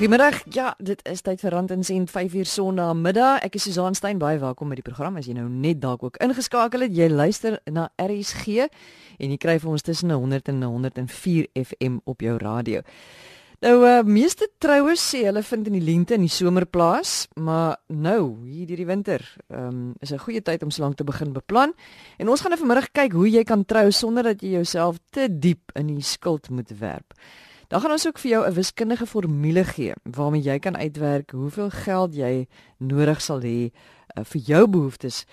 Goeiemôre. Ja, dit is tyd vir Rand en Sent 5 uur Sondagmiddag. Ek is Susan Stein baie welkom by die program. As jy nou net dalk ook ingeskakel het, jy luister na RSG en jy kry vir ons tussen 100 en 104 FM op jou radio. Nou, uh, meeste troues sê hulle vind in die lente en die somer plaas, maar nou, hier hierdie winter, ehm um, is 'n goeie tyd om solank te begin beplan. En ons gaan nou vanmiddag kyk hoe jy kan trou sonder dat jy jouself te diep in die skuld moet werp. Dan gaan ons ook vir jou 'n wiskundige formule gee waarmee jy kan uitwerk hoeveel geld jy nodig sal hê uh, vir jou behoeftes uh,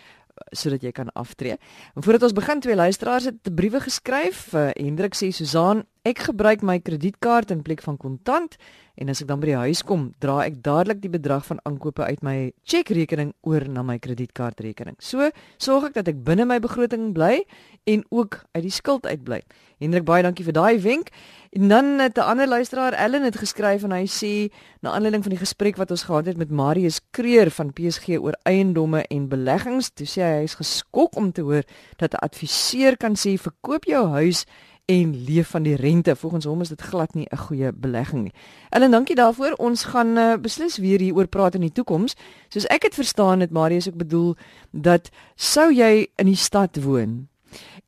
sodat jy kan aftree. En voordat ons begin, twee luisteraars het briewe geskryf. Uh, Hendrik sê Susan, ek gebruik my kredietkaart in plek van kontant en as ek dan by die huis kom, dra ek dadelik die bedrag van aankope uit my chequerekening oor na my kredietkaartrekening. So sorg ek dat ek binne my begroting bly en ook uit die skuld uitbly. Hendrik, baie dankie vir daai wenk. En dan het 'n ander luisteraar, Ellen het geskryf en hy sê na aanleiding van die gesprek wat ons gehad het met Marius Kreer van PSG oor eiendomme en beleggings, toe sê hy hy is geskok om te hoor dat 'n adviseur kan sê verkoop jou huis en leef van die rente. Volgens hom is dit glad nie 'n goeie belegging nie. Ellen, dankie daarvoor. Ons gaan uh, beslis weer hieroor praat in die toekoms. Soos ek dit verstaan het, Marius ook bedoel dat sou jy in die stad woon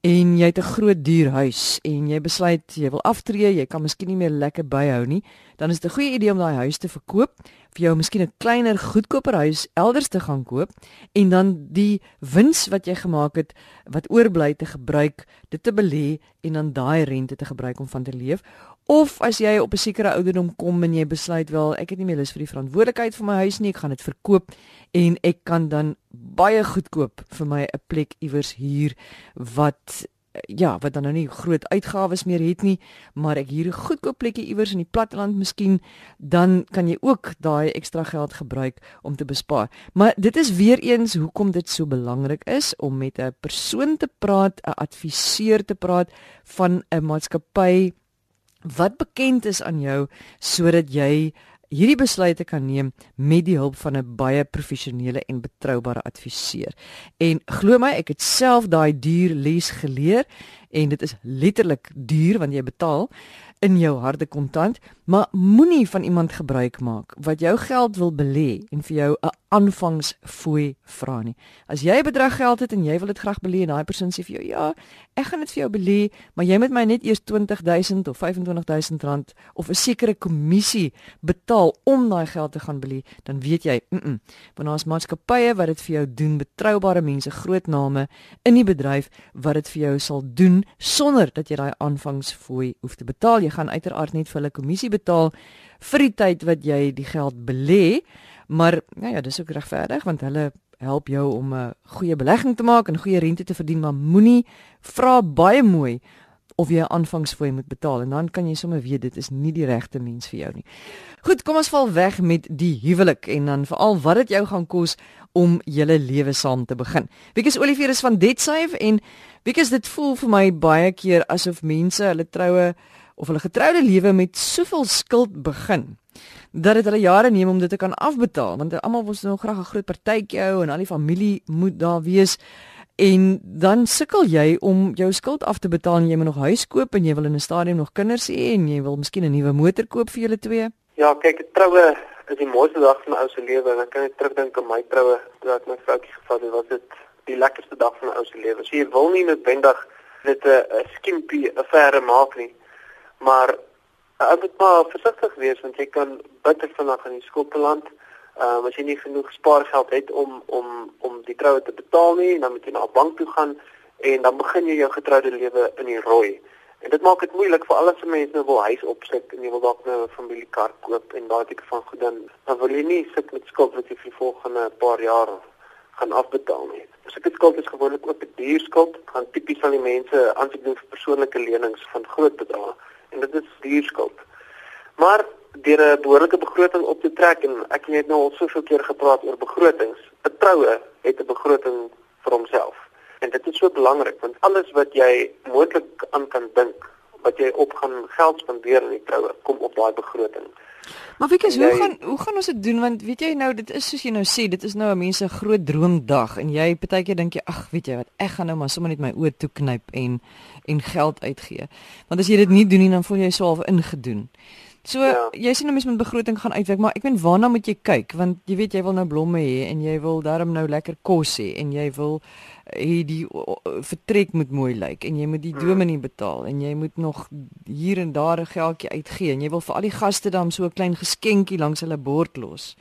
en jy het 'n groot duur huis en jy besluit jy wil aftree, jy kan miskien nie meer lekker byhou nie, dan is dit 'n goeie idee om daai huis te verkoop, vir jou miskien 'n kleiner, goedkoper huis elders te gaan koop en dan die wins wat jy gemaak het wat oorbly te gebruik, dit te belê en dan daai rente te gebruik om van te leef. Of as jy op 'n sekere ouderdom kom en jy besluit wel, ek het nie meer lus vir die verantwoordelikheid vir my huis nie, ek gaan dit verkoop en ek kan dan baie goedkoop vir my 'n plek iewers huur wat ja, wat dan nou nie groot uitgawes meer het nie, maar ek huur 'n goedkoop plekkie iewers in die platteland miskien, dan kan jy ook daai ekstra geld gebruik om te bespaar. Maar dit is weer eens hoekom dit so belangrik is om met 'n persoon te praat, 'n adviseur te praat van 'n maatskappy wat bekend is aan jou sodat jy hierdie besluite kan neem met die hulp van 'n baie professionele en betroubare adviseur. En glo my, ek het self daai duur les geleer en dit is letterlik duur want jy betaal in jou harde kontant, maar moenie van iemand gebruik maak wat jou geld wil belê en vir jou 'n aanvangsfooi vra nie. As jy bedrag geld het en jy wil dit graag belê en daai persoon sê vir jou ja, ek gaan dit vir jou belê, maar jy moet my net eers 20000 of 25000 rand of 'n sekere kommissie betaal om daai geld te gaan belê, dan weet jy, mm, -mm want daar's maatskappye wat dit vir jou doen, betroubare mense, groot name in die bedryf wat dit vir jou sal doen sonder dat jy daai aanvangsfooi hoef te betaal. Jy gaan uiteraard net vir hulle kommissie betaal vir die tyd wat jy die geld belê. Maar ja ja, dis ook regverdig want hulle help jou om 'n goeie belegging te maak en goeie rente te verdien, maar moenie vra baie mooi of jy 'n aanvangsfooi moet betaal en dan kan jy sommer weet dit is nie die regte mens vir jou nie. Goed, kom ons val weg met die huwelik en dan veral wat dit jou gaan kos om julle lewe saam te begin. Wiekies Olivier is van Detsave en wiekies dit voel vir my baie keer asof mense hulle troue of hulle getroude lewe met soveel skuld begin dat dit hulle jare neem om dit te kan afbetaal want almal wil nou graag 'n groot partytjie hou en al die familie moet daar wees. En dan sukkel jy om jou skuld af te betaal en jy moet nog huis koop en jy wil in 'n stadium nog kinders hê en jy wil miskien 'n nuwe motor koop vir julle twee. Ja kyk troue is die mooiste dag van my ou se lewe. En ek kan net terugdink aan my troue toe ek my vroutjie gevat het was dit die lekkerste dag van my ou se lewe. So jy wil nie noodwendig dit 'n skimpie affære maak nie maar Ek moet maar versigtig wees want jy kan bitter vinnig in die skuld beland. Ehm uh, as jy nie genoeg spaargeld het om om om die troue te betaal nie, dan moet jy na 'n bank toe gaan en dan begin jy jou getroude lewe in die rooi. En dit maak dit moeilik vir al die mense wat wil huis opsit en jy wil dalk nou 'n familiekar koop en daai tipe van goed dan dan wil jy nie sit met skuld wat jy vir die volgende paar jaar gaan afbetaal nie. Dit skuld is gewoonlik ook 'n duur skuld, gaan tipies van die mense aansoek doen vir persoonlike lenings van groot bedrae en dit is duurskuld. Maar deur 'n behoorlike begroting op te trek en ek het nou al soveel keer gepraat oor begrotings. 'n Troue het 'n begroting vir homself. En dit is so belangrik want alles wat jy moontlik aan kan dink wat jy op gaan geld spandeer in die troue kom op daai begroting. Maar wie kies hoe gaan hoe gaan ons dit doen want weet jy nou dit is soos jy nou sê dit is nou 'n mens se groot droomdag en jy partykeer dink jy ag weet jy wat ek gaan nou maar sommer net my oë toe knyp en en geld uitgee. Want as jy dit nie doen nie dan voel jy half ingedoen. So ja. jy sien nou mens met begroting gaan uitwerk, maar ek weet waarna moet jy kyk want jy weet jy wil nou blomme hê en jy wil darm nou lekker kos hê en jy wil hê die vertrek moet mooi lyk en jy moet die hmm. dominee betaal en jy moet nog hier en daar 'n geldjie uitgee en jy wil vir al die gaste dan so 'n klein geskenkie langs hulle bord los.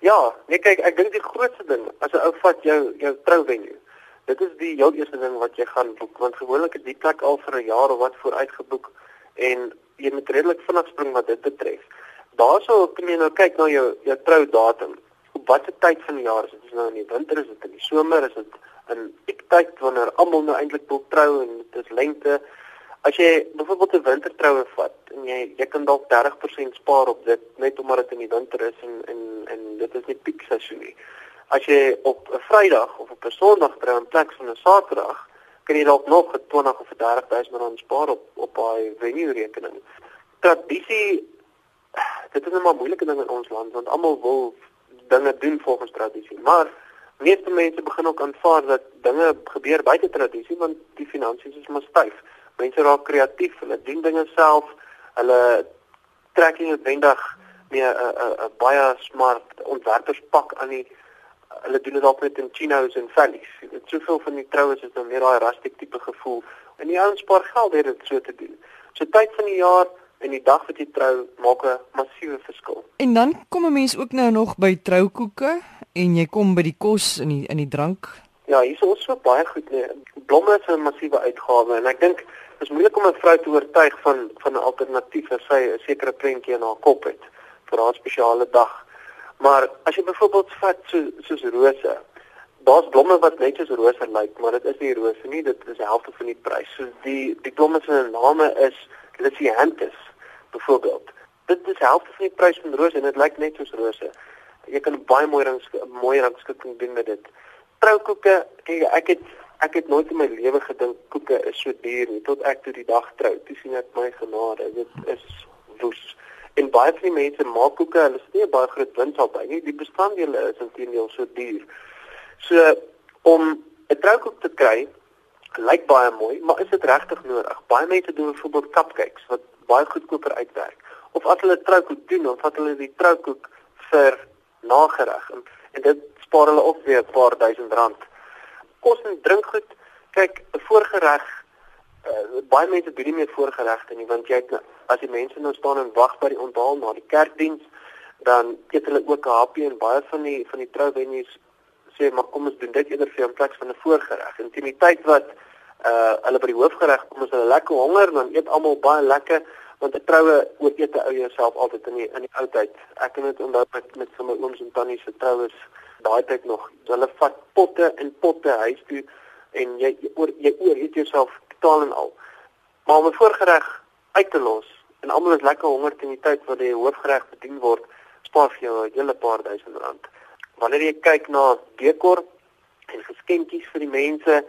Ja, nee kyk, ek dink die grootste ding as 'n ou vat jou jou trouvenue. Dit is die heel eerste ding wat jy gaan boek want gewoonlik is die plek al vir 'n jaar of wat vooruit geboek en jy moet redelik vinnig spring wat dit betref. Daarsou kan jy nou kyk na jou jou troudatum. Op watter tyd van die jaar is dit? Is nou in die winter, is dit in die somer, is dit in piektyd wanneer almal nou eintlik wil trou en dit is lente. As jy byvoorbeeld 'n wintertroue vat en jy jy kan dalk 30% spaar op dit net omdat dit in die winter is en en en dit is nie piekseisoen nie. As jy op 'n Vrydag of op 'n Sondag trou in plaas van 'n Saterdag, kan jy dalk nog 'n 20 of 30 000 rand spaar op op daai venue rekening. Tradisie dit is net maar moeilike ding in ons land want almal wil dinge doen volgens tradisie, maar meeste mense begin ook aanvaar dat dinge gebeur buite tradisie want die finansies is maar styf. Mense raak kreatief, hulle doen dinge self. Hulle trek nie noodwendig 'n 'n 'n baie smart ontwerperspak aan nie. Hulle doen dit dalk met in chinos en vellies. Dit soveel van die troues is dan meer daai rustiek tipe gevoel. En die ouens spaar geld deur dit so te doen. So tyd van die jaar en die dag wat jy trou maak 'n massiewe verskil. En dan kom 'n mens ook nou nog by troukoeke en jy kom by die kos en die in die drank. Ja, hier is ons so baie goed nee. Blomme is 'n massiewe uitgawe en ek dink is moeilik om 'n vrou te oortuig van van 'n alternatief as sy 'n sekere prentjie in haar kop het vir haar spesiale dag. Maar as jy byvoorbeeld vat so soos rose, daar's blomme wat net soos rose lyk, maar dit is nie rose nie, dit is die helfte van die prys. So die die blomme se name is Lycianthus byvoorbeeld. Dit is helfte van die prys van rose en dit lyk net soos rose. Jy kan baie mooi rings mooi rangskikking doen met dit. Troukoeke, kyk ek het ek het nooit in my lewe gedink koeke is so duur nie tot ek toe die dag trou. Toe sien ek my genade, dit is woes. En baie van die mense maak koeke, hulle sê nie baie groot wins op nie. Die bestanddele is intedeel so duur. So om 'n troukoek te kry lyk baie mooi, maar is dit regtig nodig? Baie mense doen byvoorbeeld cupcakes wat baie goedkoper uitwerk. Of as hulle troukoek doen, dan vat hulle die troukoek vir nagereg en, en dit spaar hulle op weer 'n paar duisend rand. Kos en drinkgoed, kyk, 'n voorgereg uh, baie mense doen nie meer voorgeregte nie want jy het, as die mense nou staan en wag by die onthaal na die kerkdiens, dan eet hulle ook 'n hapie en baie van die van die trouwenues sê maar kom ons doen dit eerder vir 'n plek van 'n voorgereg. En teen die tyd wat uh hulle by die hoofgereg kom, is hulle lekker honger en dan eet almal baie lekker want 'n troue ook eet 'n ou jouself altyd in die in die ou tyd. Ek kan dit onthou met met sommer ooms en tannies se troues daai tyd nog. Hulle vat potte en potte huis toe en jy oor jy oor eet jouself totaal en al. Maar om 'n voorgereg uit te los en almal is lekker honger teen die tyd wat die hoofgereg bedien word, spaar jy 'n hele paar duisend rand. Wanneer jy kyk na dekor en geskenkies vir die mense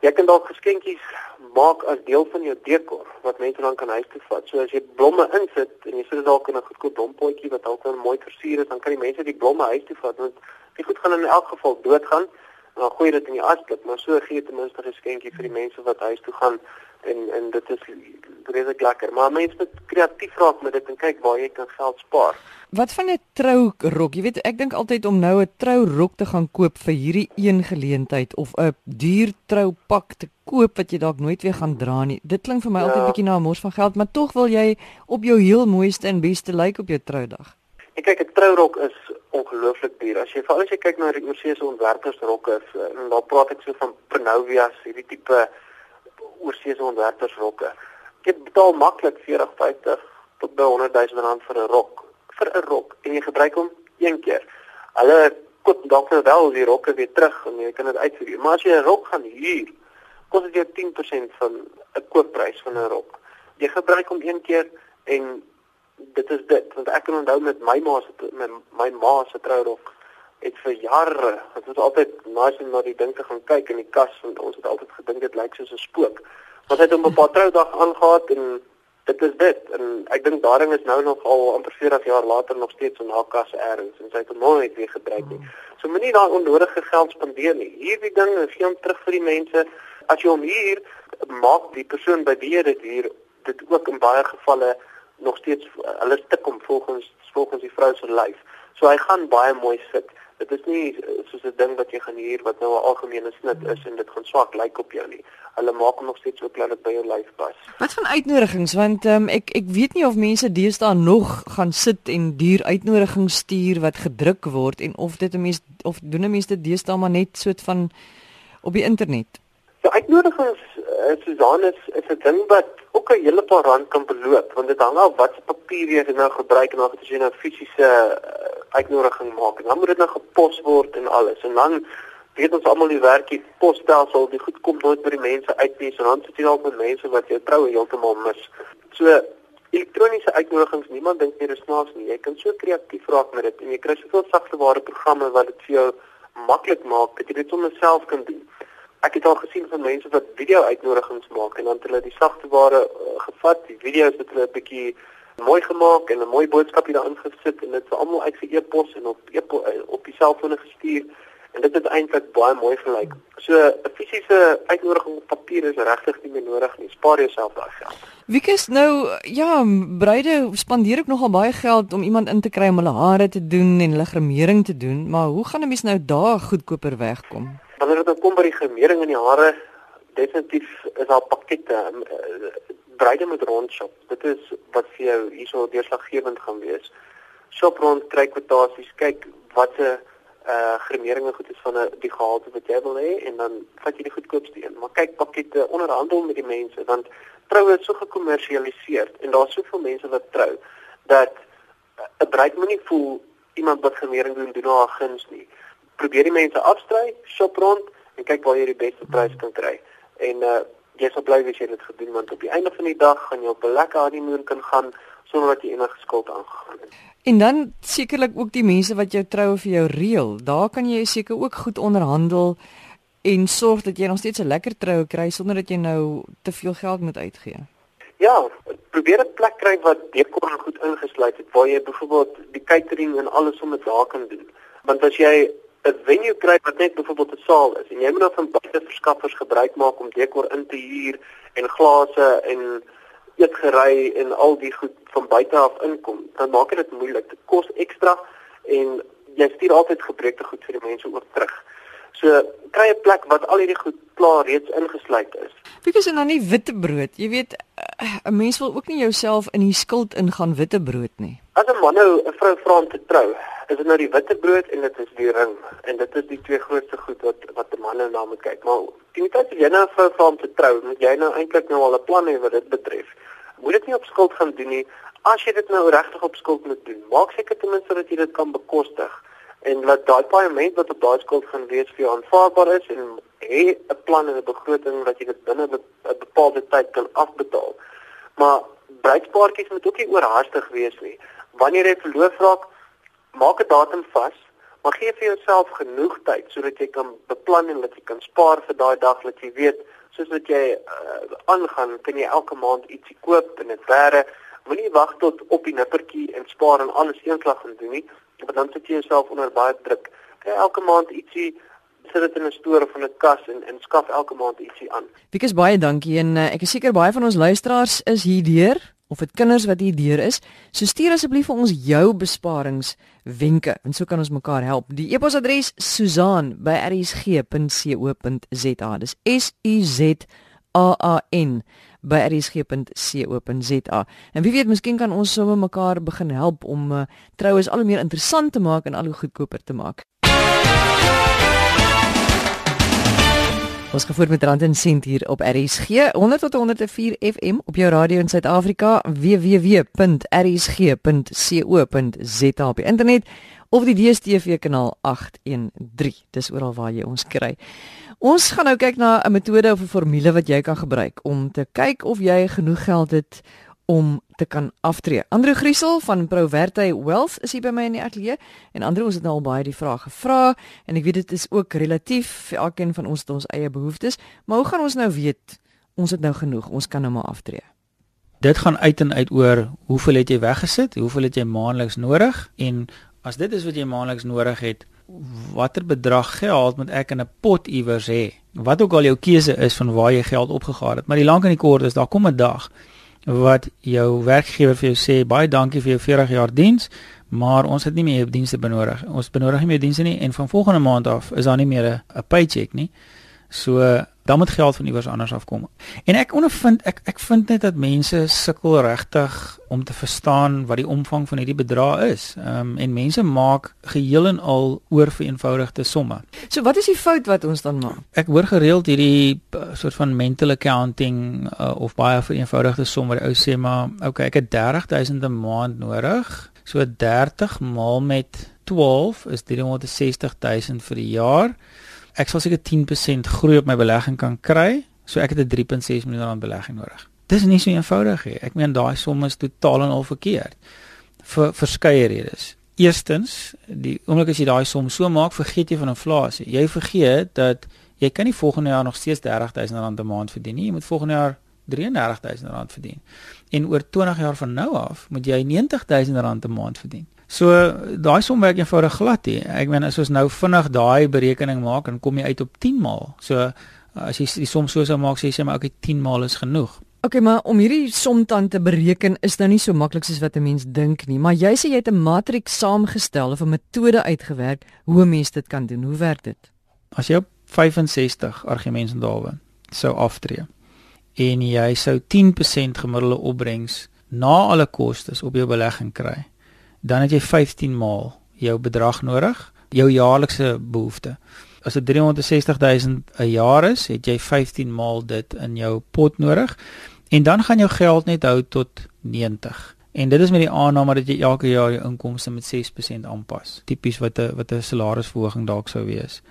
Jy kan dalk geskenkies maak as deel van jou dekor wat mense dan kan huis toe vat. So as jy blomme insit en jy sit dit dalk in 'n goedkoop blompotjie wat dalk dan mooi versier is, dan kan die mense die blomme huis toe vat want die goed gaan in elk geval doodgaan. Dan gooi dit in die asblik, maar so gee jy ten minste 'n geskenkie vir die mense wat huis toe gaan en en dit is redelik lekker. Maar mense moet kreatief raak met dit en kyk waar jy kan geld spaar. Wat van 'n trourok? Jy weet, ek dink altyd om nou 'n trourok te gaan koop vir hierdie een geleentheid of 'n duur troupak te koop wat jy dalk nooit weer gaan dra nie. Dit klink vir my ja. altyd bietjie na 'n mors van geld, maar tog wil jy op jou heel mooiste en beste lyk op jou troudag. Ek kyk 'n trourok is ongelooflik duur. As jy veral as jy kyk na die oorseese ontwerpersrokke, en daar praat ek so van Panovias, hierdie tipe oorseese ontwerpersrokke. Jy betaal maklik 40, 50 tot by 100 000 rand vir 'n rok vir 'n rok en jy gebruik hom een keer. Hulle koop dalk nou wel die rokke weer terug en jy kan dit uitvoer. Maar as jy 'n rok gaan huur, kos dit jou 10% van 'n koopprys van 'n rok. Jy gebruik hom een keer en dit is dit want ek kan onthou met my ma se met my ma se trourok het vir jare het ons altyd nice om na die ding te gaan kyk in die kas want ons het altyd gedink dit lyk soos 'n spook. Maar hy het hom op 'n paar troudag aangegaan en dit is dit en ek dink daarin is nou nog al amper 40 jaar later nog steeds in haar kas ergens en sy het hom nooit weer gebruik nie. So moenie daai onnodige geld spandeer nie. Hierdie ding is geen terug vir die mense. As jy hom hier maak die persoon by wie jy dit hier dit ook in baie gevalle nog steeds hulle stik om volgens volgens die vrou se lyf. So hy gaan baie mooi sit. Dit is nie soos 'n ding wat jy gaan hier wat nou 'n algemene snit is en dit gaan swak lyk op jou nie. Hulle maak hom nog steeds ook dat dit by jou lyf pas. Wat van uitnodigings want um, ek ek weet nie of mense deesdae nog gaan sit en duur uitnodigings stuur wat gedruk word en of dit 'n mens of doen 'n mens dit deesdae maar net soort van op die internet. Ja, uitnodigings Susan is is 'n ding wat ook 'n hele paar rand kan beloop want dit hang af wat se papier jy nou gebruik en of jy nou fisiese uh, uitnodiging maak en dan moet dit nou gepos word en alles en dan weet ons almal die werk die posstelsel die goed kom nooit by die mense uit nie so dan sit jy dalk met mense wat jou troue heeltemal mis. So elektroniese uitnodigings niemand dink meer is snaaks nie. Jy kan so kreatief raak met dit en jy kry soveel sagteware programme wat dit vir jou maklik maak dat jy dit sommer self kan doen ek het al gesien van mense wat video uitnodigings maak en dan hulle die sagteware uh, gevat, die video's het hulle 'n bietjie mooi gemaak en 'n mooi boodskap hier daarin gesit en dit vir almal uit vir e-pos en op e op die selfone gestuur en dit het eintlik baie mooi gelyk. So 'n fisiese uitnodiging op papier is regtig nie meer nodig nie. Spaar jouself daai geld. Wie kies nou ja, bruide spandeer ook nogal baie geld om iemand in te kry om hulle hare te doen en hulle gremering te doen, maar hoe gaan 'n mens nou daar goedkoper wegkom? Wanneer dit kom by die gremering in die hare, definitief is daar pakkette uh, breide met rondshop. Dit is wat vir jou hierso deurslaggewend gaan wees. Shop rond kry kwotasies, kyk wat se uh gremeringe goed is van 'n die gehalte wat jy wil hê en dan vat jy die goedkoopste een. Maar kyk pakkette onderhandel met die mense want troue is so gekommersialiseer en daar's soveel mense wat trou dat 'n bruid moenie voel iemand wat gremering doen doen haar guns nie probeer die mense afstry, shop rond en kyk waar jy die beste prys kan kry. En uh jy sal bly as jy dit gedoen want op die einde van die dag gaan jy op 'n lekker honeymoon kan gaan sonder dat jy enige skuld aangegaan het. En dan sekerlik ook die mense wat jou troue vir jou reël. Daar kan jy seker ook goed onderhandel en sorg dat jy nog steeds 'n lekker troue kry sonder dat jy nou te veel geld moet uitgee. Ja, probeer 'n plek kry wat dekor goed ingesluit het waar jy byvoorbeeld die catering en alles sommer daar kan doen. Want as jy 'n venue kry wat net byvoorbeeld 'n saal is en jy moet dan van buite verskaffers gebruik maak om dekor in te huur en glase en eetgery en al die goed van buite af inkom, dan maak dit moeilik. Dit kos ekstra en jy stuur altyd gebreekte goed vir die mense oor terug. So kry 'n plek wat al hierdie goed klaar reeds ingesluit is. Because en dan nie witbrood. Jy weet eh, 'n mens wil ook nie jouself in die skuld ingaan witbrood nie. As 'n man nou 'n vrou vra om te trou, is dit nou die witbrood en dit is die ring en dit is die twee grootste goed wat wat 'n man nou na moet kyk. Maar die tyd jy nou 'n vrou vra om te trou, moet jy nou eintlik nou al 'n plan hê wat dit betref. Moet dit nie op skuld gaan doen nie. As jy dit nou regtig op skuld moet doen, maak seker ten minste dat jy dit kan bekostig en dat daai paaiement wat op daai skuld gaan wees vir jou aanvaarbaar is en hê 'n plan en 'n begroting dat jy dit binne 'n bepaalde tyd kan afbetaal. Maar bruidspaartjies moet ook nie oorhaastig wees nie. Wanneer jy verloof raak, maak 'n datum vas, maar gee vir jouself genoeg tyd sodat jy kan beplan en dat jy kan spaar vir daai dag dat jy weet soos wat jy uh, aangaan, kan jy elke maand ietsie koop en dit ware. Moenie wag tot op die nippertjie en spaar en alles eenslag gaan doen nie want dan sit jy jouself onder baie druk. Kry elke maand ietsie sit dit in 'n stoor of in 'n kas en en skaf elke maand ietsie aan. Wiekus baie dankie en uh, ek is seker baie van ons luisteraars is hierdeur of dit kinders wat hierdeur is. So stuur asseblief vir ons jou besparingswenke en so kan ons mekaar help. Die e-posadres susaan@rsg.co.za. Dis S U Z A A N by rsg.co.za. En wie weet, miskien kan ons sommer mekaar begin help om uh, troues al hoe meer interessant te maak en al hoe goedkoper te maak. Ons gevoer met Rand en Sent hier op RSG 100 tot 104 FM op jou radio in Suid-Afrika www.rsg.co.za op die internet of die DStv kanaal 813. Dis oral waar jy ons kry. Ons gaan nou kyk na 'n metode of 'n formule wat jy kan gebruik om te kyk of jy genoeg geld het om te kan aftree. Andre Griesel van Proverty Wealth is hier by my in die ateljee en Andre ons het nou al baie die vrae gevra en ek weet dit is ook relatief vir elkeen van ons het ons eie behoeftes, maar hoe gaan ons nou weet ons het nou genoeg, ons kan nou maar aftree? Dit gaan uit en uit oor hoeveel het jy weggesit, hoeveel het jy maandeliks nodig en as dit is wat jy maandeliks nodig het, watter bedrag geld moet ek in 'n pot iewers hê? Wat ook al jou keuse is van waar jy geld opgegaar het, maar die lank en die kort is daar kom 'n dag wat jou werkgewer vir jou sê baie dankie vir jou 40 jaar diens, maar ons het nie meer jou dienste benodig. Ons benodig nie meer dienste nie en van volgende maand af is daar nie meer 'n paycheck nie. So dan moet geld van iewers anders afkom. En ek ondervind ek ek vind net dat mense sukkel regtig om te verstaan wat die omvang van hierdie bedrag is. Ehm um, en mense maak geheel en al oorvereenvoudigde somme. So wat is die fout wat ons dan maak? Ek hoor gereeld hierdie uh, soort van mental accounting uh, of baie vereenvoudigde somme wat ou sê maar okay, ek het 30000 'n maand nodig. So 30 maal met 12 is 360000 vir die jaar ek sal seker 10% groei op my belegging kan kry, so ek het 'n 3.6 miljoen rand belegging nodig. Dis nie so eenvoudig nie. Ek meen daai som is totaal en al verkeerd vir verskeie redes. Eerstens, die oomblik as jy daai som so maak, vergeet jy van inflasie. Jy vergeet dat jy kan nie volgende jaar nog steeds 30000 rand 'n maand verdien nie. Jy moet volgende jaar 33000 rand verdien. En oor 20 jaar van nou af moet jy 90000 rand 'n maand verdien. So daai som werk eenvoudig glad nie. Ek meen as ons nou vinnig daai berekening maak dan kom jy uit op 10 maal. So as jy die som so sou maak sê jy maar okay 10 maal is genoeg. Okay, maar om hierdie som dan te bereken is nou nie so maklik soos wat 'n mens dink nie. Maar jy sê jy het 'n matriks saamgestel of 'n metode uitgewerk hoe 'n mens dit kan doen. Hoe werk dit? As jy op 65 argumentsendalwe sou aftree en jy sou 10% gemiddelde opbrengs na alle kostes op jou belegging kry dan het jy 15 maal jou bedrag nodig, jou jaarlikse behoefte. As dit 360 000 'n jaar is, het jy 15 maal dit in jou pot nodig en dan gaan jou geld net hou tot 90. En dit is met die aanname dat jy elke jaar jou inkomste met 6% aanpas. Tipies wat 'n wat 'n salarisverhoging dalk sou wees.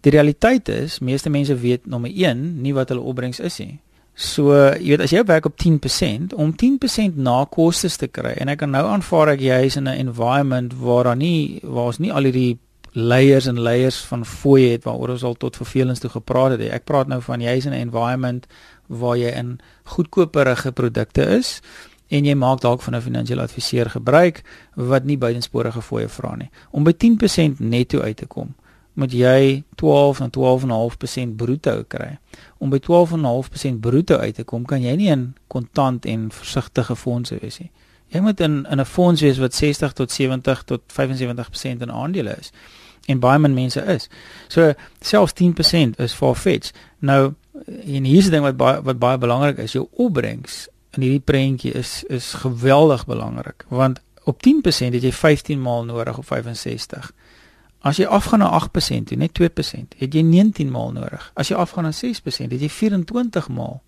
Die realiteit is, meeste mense weet nommer 1 nie wat hulle opbrengs is nie. So, jy weet as jy werk op 10% om 10% na kostes te kry en ek kan nou aanvaar ek jy is in 'n environment waar daar nie waar ons nie al hierdie layers en layers van fooie het waaroor ons al tot vervelings toe gepraat het. Ek praat nou van jy is in 'n environment waar jy in goedkoperige produkte is en jy maak dalk van 'n finansiële adviseur gebruik wat nie buitensporige fooie vra nie. Om by 10% netto uit te kom moet jy 12 en 12.5% bruto kry. Om by 12.5% bruto uit te kom, kan jy nie in kontant en versigtige fondse wees nie. Jy moet in in 'n fonds wees wat 60 tot 70 tot 75% in aandele is. En baie min mense is. So selfs 10% is far-fetched. Nou en hier is die ding wat baie wat baie belangrik is, jou opbrengs in hierdie prentjie is is geweldig belangrik want op 10% het jy 15 maal nodig op 65. As jy afgaan na 8% toe, net 2%, het jy 19 maal nodig. As jy afgaan na 6%, het jy 24 maal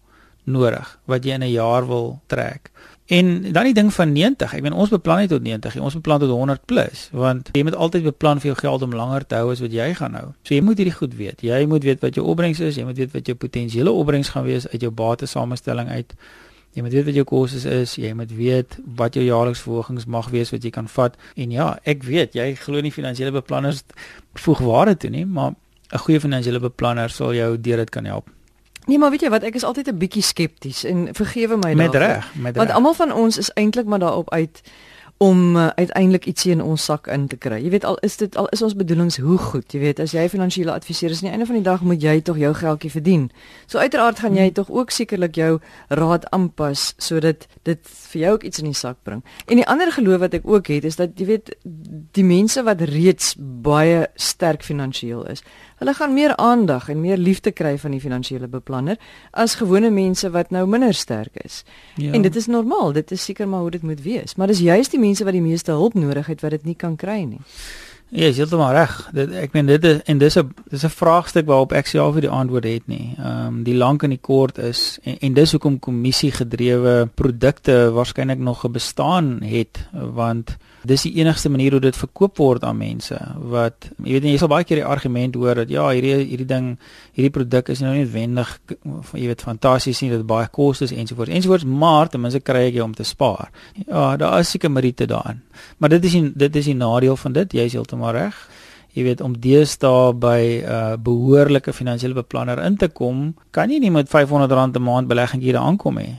nodig wat jy in 'n jaar wil trek. En dan die ding van 90. Ek meen ons beplan nie tot 90 nie. Ons beplan tot 100 plus want jy moet altyd beplan vir jou geld om langer te hou as wat jy gaan hou. So jy moet hierdie goed weet. Jy moet weet wat jou opbrengs is, jy moet weet wat jou potensiële opbrengs gaan wees uit jou batesamestelling uit. Jy moet weet wat jou kostes is, jy moet weet wat jou jaarlikse verhogings mag wees wat jy kan vat. En ja, ek weet jy glo nie finansiële beplanners voeg waarde toe nie, maar 'n goeie finansiële beplanner sal jou deur dit kan help. Nee, maar weet jy wat, ek is altyd 'n bietjie skepties en vergewe my daarvoor. Met reg, met reg. Want almal van ons is eintlik maar daarop uit om uh, uiteindelik ietsie in ons sak in te kry. Jy weet al is dit al is ons bedoelings hoe goed, jy weet as jy finansiële adviseur is, aan die einde van die dag moet jy tog jou geldjie verdien. So uiteraard gaan jy hmm. tog ook sekerlik jou raad aanpas sodat dit vir jou ook iets in die sak bring. En die ander geloof wat ek ook het is dat jy weet die mense wat reeds baie sterk finansiëel is, Hulle gaan meer aandag en meer liefde kry van die finansiële beplanner as gewone mense wat nou minder sterk is. Ja. En dit is normaal, dit is seker maar hoe dit moet wees, maar dis juist die mense wat die meeste hulp nodig het wat dit nie kan kry nie. Ja, jy het maar reg. Dit ek meen dit is en dis 'n dis 'n vraagstuk waarop ek self nie die antwoord het nie. Ehm um, die lank en die kort is en, en dis hoekom kommissie gedrewe produkte waarskynlik nog bestaan het want dis die enigste manier hoe dit verkoop word aan mense wat jy weet jy sal baie keer die argument hoor dat ja hierdie hierdie ding hierdie produk is nou nie noodwendig jy weet fantasties nie dat baie kostes ensovoorts ensovoorts maar ten minste kry ek jy om te spaar. Ja daar is seker meriete daarin maar dit is die, dit is die nadeel van dit jy is heeltemal reg. Jy weet om deesdae by 'n uh, behoorlike finansiële beplanner in te kom kan jy nie met R500 'n maand belegging hier aankom nie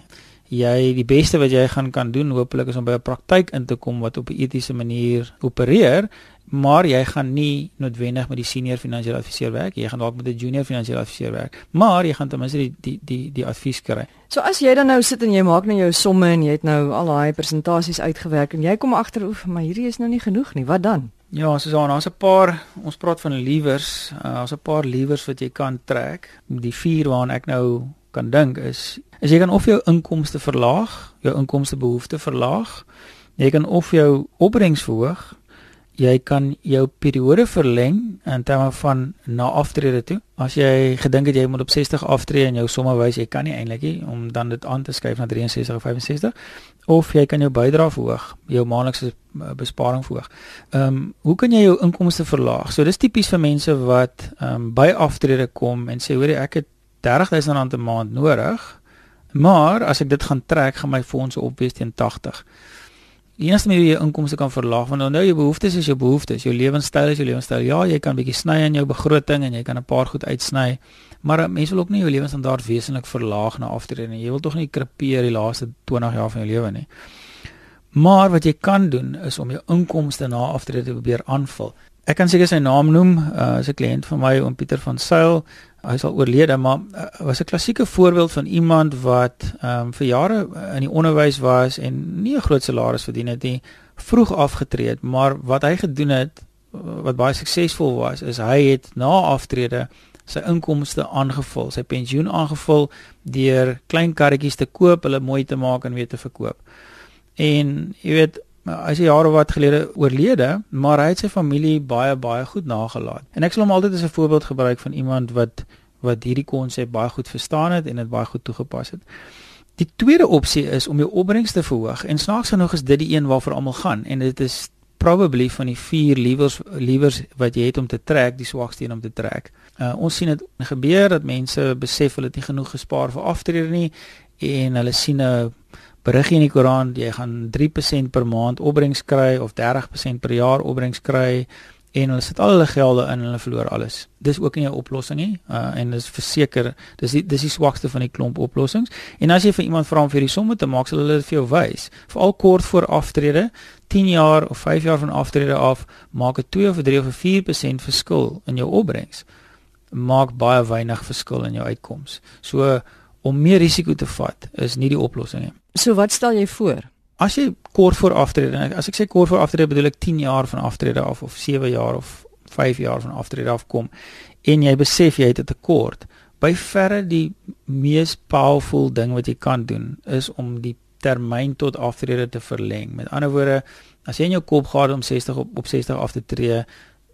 jy die beste wat jy gaan kan doen hopelik is om by 'n praktyk in te kom wat op 'n etiese manier opereer maar jy gaan nie noodwendig met die senior finansiële adviseur werk. Jy gaan dalk met 'n junior finansiële adviseur werk maar jy gaan ten minste die die die die advies kry. So as jy dan nou sit en jy maak nou jou somme en jy het nou al daai presentasies uitgewerk en jy kom agter oef maar hierdie is nou nie genoeg nie. Wat dan? Ja, soos aan, daar's 'n paar, ons praat van lewers, uh, daar's 'n paar lewers wat jy kan trek. Die vier waaraan ek nou kan dink is is jy kan of jou inkomste verlaag, jou inkomste behoefte verlaag. Jy kan of jou opbrengs verhoog jy kan jou periode verleng in terme van na aftrede toe. As jy gedink het jy moet op 60 aftree en jou somme wys jy kan nie eintlik nie om dan dit aan te skuif na 63 of 65 of jy kan jou bydrae verhoog, jou maandelikse eh, besparing verhoog. Ehm um, hoe kan jy jou inkomste verlaag? So dis tipies vir mense wat ehm um, by aftrede kom en sê hoorie ek het 30000 rand 'n maand nodig. Maar as ek dit gaan trek, gaan my fondse opwees teen 80. Die enigste manier hoe jy inkomste kan verlaag want nou jou behoeftes is jou behoeftes, jou lewenstyl is jou lewenstyl. Ja, jy kan bietjie sny in jou begroting en jy kan 'n paar goed uitsny, maar mense wil ook nie jou lewensstandaard wesentlik verlaag na aftrede nie. Jy wil tog nie krepeer die laaste 20 jaar van jou lewe nie. Maar wat jy kan doen is om jou inkomste na aftrede te probeer aanvul. Ek kan seker sy naam noem, uh, is 'n kliënt van my, oom Pieter van Sail. Hy is al oorlede maar uh, was 'n klassieke voorbeeld van iemand wat ehm um, vir jare in die onderwys was en nie 'n groot salaris verdien het nie vroeg afgetree het maar wat hy gedoen het wat baie suksesvol was is hy het na aftrede sy inkomste aangevul sy pensioen aangevul deur klein karretjies te koop hulle mooi te maak en weer te verkoop. En jy weet hy is jare wat gelede oorlede, maar hy het sy familie baie baie goed nagelaat. En ek sal hom altyd as 'n voorbeeld gebruik van iemand wat wat hierdie konsep baie goed verstaan het en dit baie goed toegepas het. Die tweede opsie is om jou opbrengs te verhoog en snaaks genoeg is dit die een waarvoor almal gaan en dit is probably van die vier lewers lewers wat jy het om te trek, die swakste een om te trek. Uh, ons sien dit gebeur dat mense besef hulle het nie genoeg gespaar vir aftrede nie en hulle sien 'n berig in die Koran jy gaan 3% per maand opbrengs kry of 30% per jaar opbrengs kry en hulle sit al hulle gelde in en hulle verloor alles. Dis ook nie 'n oplossing nie. Uh en dis verseker, dis die dis die swakste van die klomp oplossings. En as jy vir iemand vra om vir die somme te maak, sal hulle dit vir jou wys. Veral kort voor aftrede, 10 jaar of 5 jaar van aftrede af, maak 'n 2 of 3 of 'n 4% verskil in jou opbrengs. Maak baie weinig verskil in jou uitkoms. So om meer risiko te vat is nie die oplossing nie. So wat stel jy voor? As jy kort voor aftrede, as ek sê kort voor aftrede bedoel ek 10 jaar van aftrede af of 7 jaar of 5 jaar van aftrede af kom en jy besef jy het 'n tekort, by verre die mees powerful ding wat jy kan doen is om die termyn tot aftrede te verleng. Met ander woorde, as jy in jou kop gehad om 60 op, op 60 af te tree,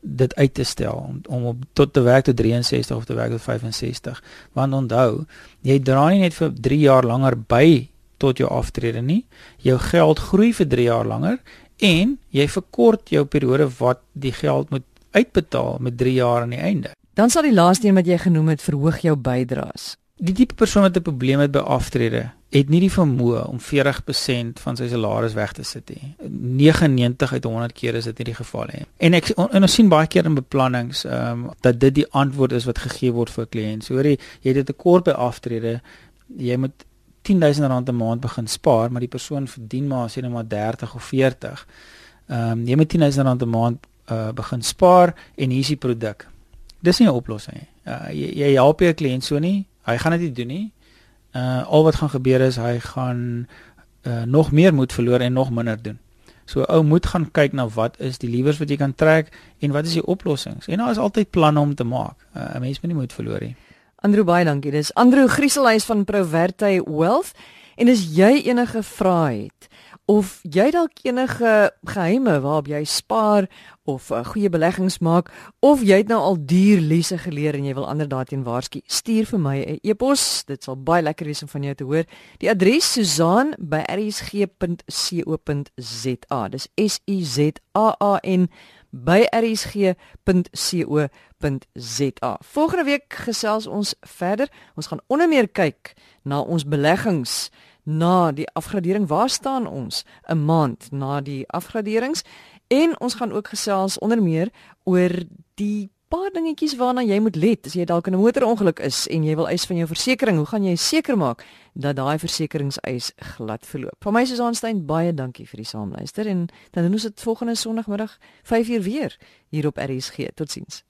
dit uit te stel om om op tot te werk tot 63 of te werk tot 65. Want onthou, jy dra nie net vir 3 jaar langer by tot jou aftrede nie. Jou geld groei vir 3 jaar langer en jy verkort jou periode wat die geld moet uitbetaal met 3 jaar aan die einde. Dan sal die laaste een wat jy genoem het verhoog jou bydraes. Die tipe persoon wat 'n probleem het by aftrede, het nie die vermoë om 40% van sy salaris weg te sit nie. 99 uit 100 keer is dit nie die geval nie. En ek en ons sien baie keer in beplannings ehm um, dat dit die antwoord is wat gegee word vir 'n kliënt. So hoor jy, jy het 'n tekort by aftrede, jy moet 10000 rand 'n maand begin spaar, maar die persoon verdien maar sê net maar 30 of 40. Ehm um, jy moet 10000 rand 'n maand uh, begin spaar en hier is die produk. Dis nie 'n oplossing nie. Uh, jy jy help 'n kliënt so nie. Hy gaan dit nie doen nie uh al wat gaan gebeur is hy gaan uh nog meer moed verloor en nog minder doen. So ou moet gaan kyk na wat is die liewers wat jy kan trek en wat is die oplossings. En daar is altyd planne om te maak. Uh, 'n Mens moet nie moed verloor nie. Andrew baie dankie. Dis Andrew Grieselhuis van Proverty Wealth. En as jy enige vrae het of jy dalk enige geheime waarop jy spaar of 'n uh, goeie beleggings maak of jy het nou al duur lesse geleer en jy wil ander daarteen waarsku, stuur vir my 'n e-pos. Dit sal baie lekker wees om van jou te hoor. Die adres susaan@rsg.co.za. Dis S U Z A A N by rsg.co.za. Volgende week gesels ons verder. Ons gaan onder meer kyk na ons beleggings na die afgradering. Waar staan ons 'n maand na die afgraderings? En ons gaan ook gesels onder meer oor die paar dingetjies waarna jy moet let as jy dalk in 'n motorongeluk is en jy wil eis van jou versekerings. Hoe gaan jy seker maak dat daai versekeringseis glad verloop? Van my Susan Stein, baie dankie vir die saamluister en dan doen ons dit volgende Sondagmiddag 5uur weer hier op RSG. Totsiens.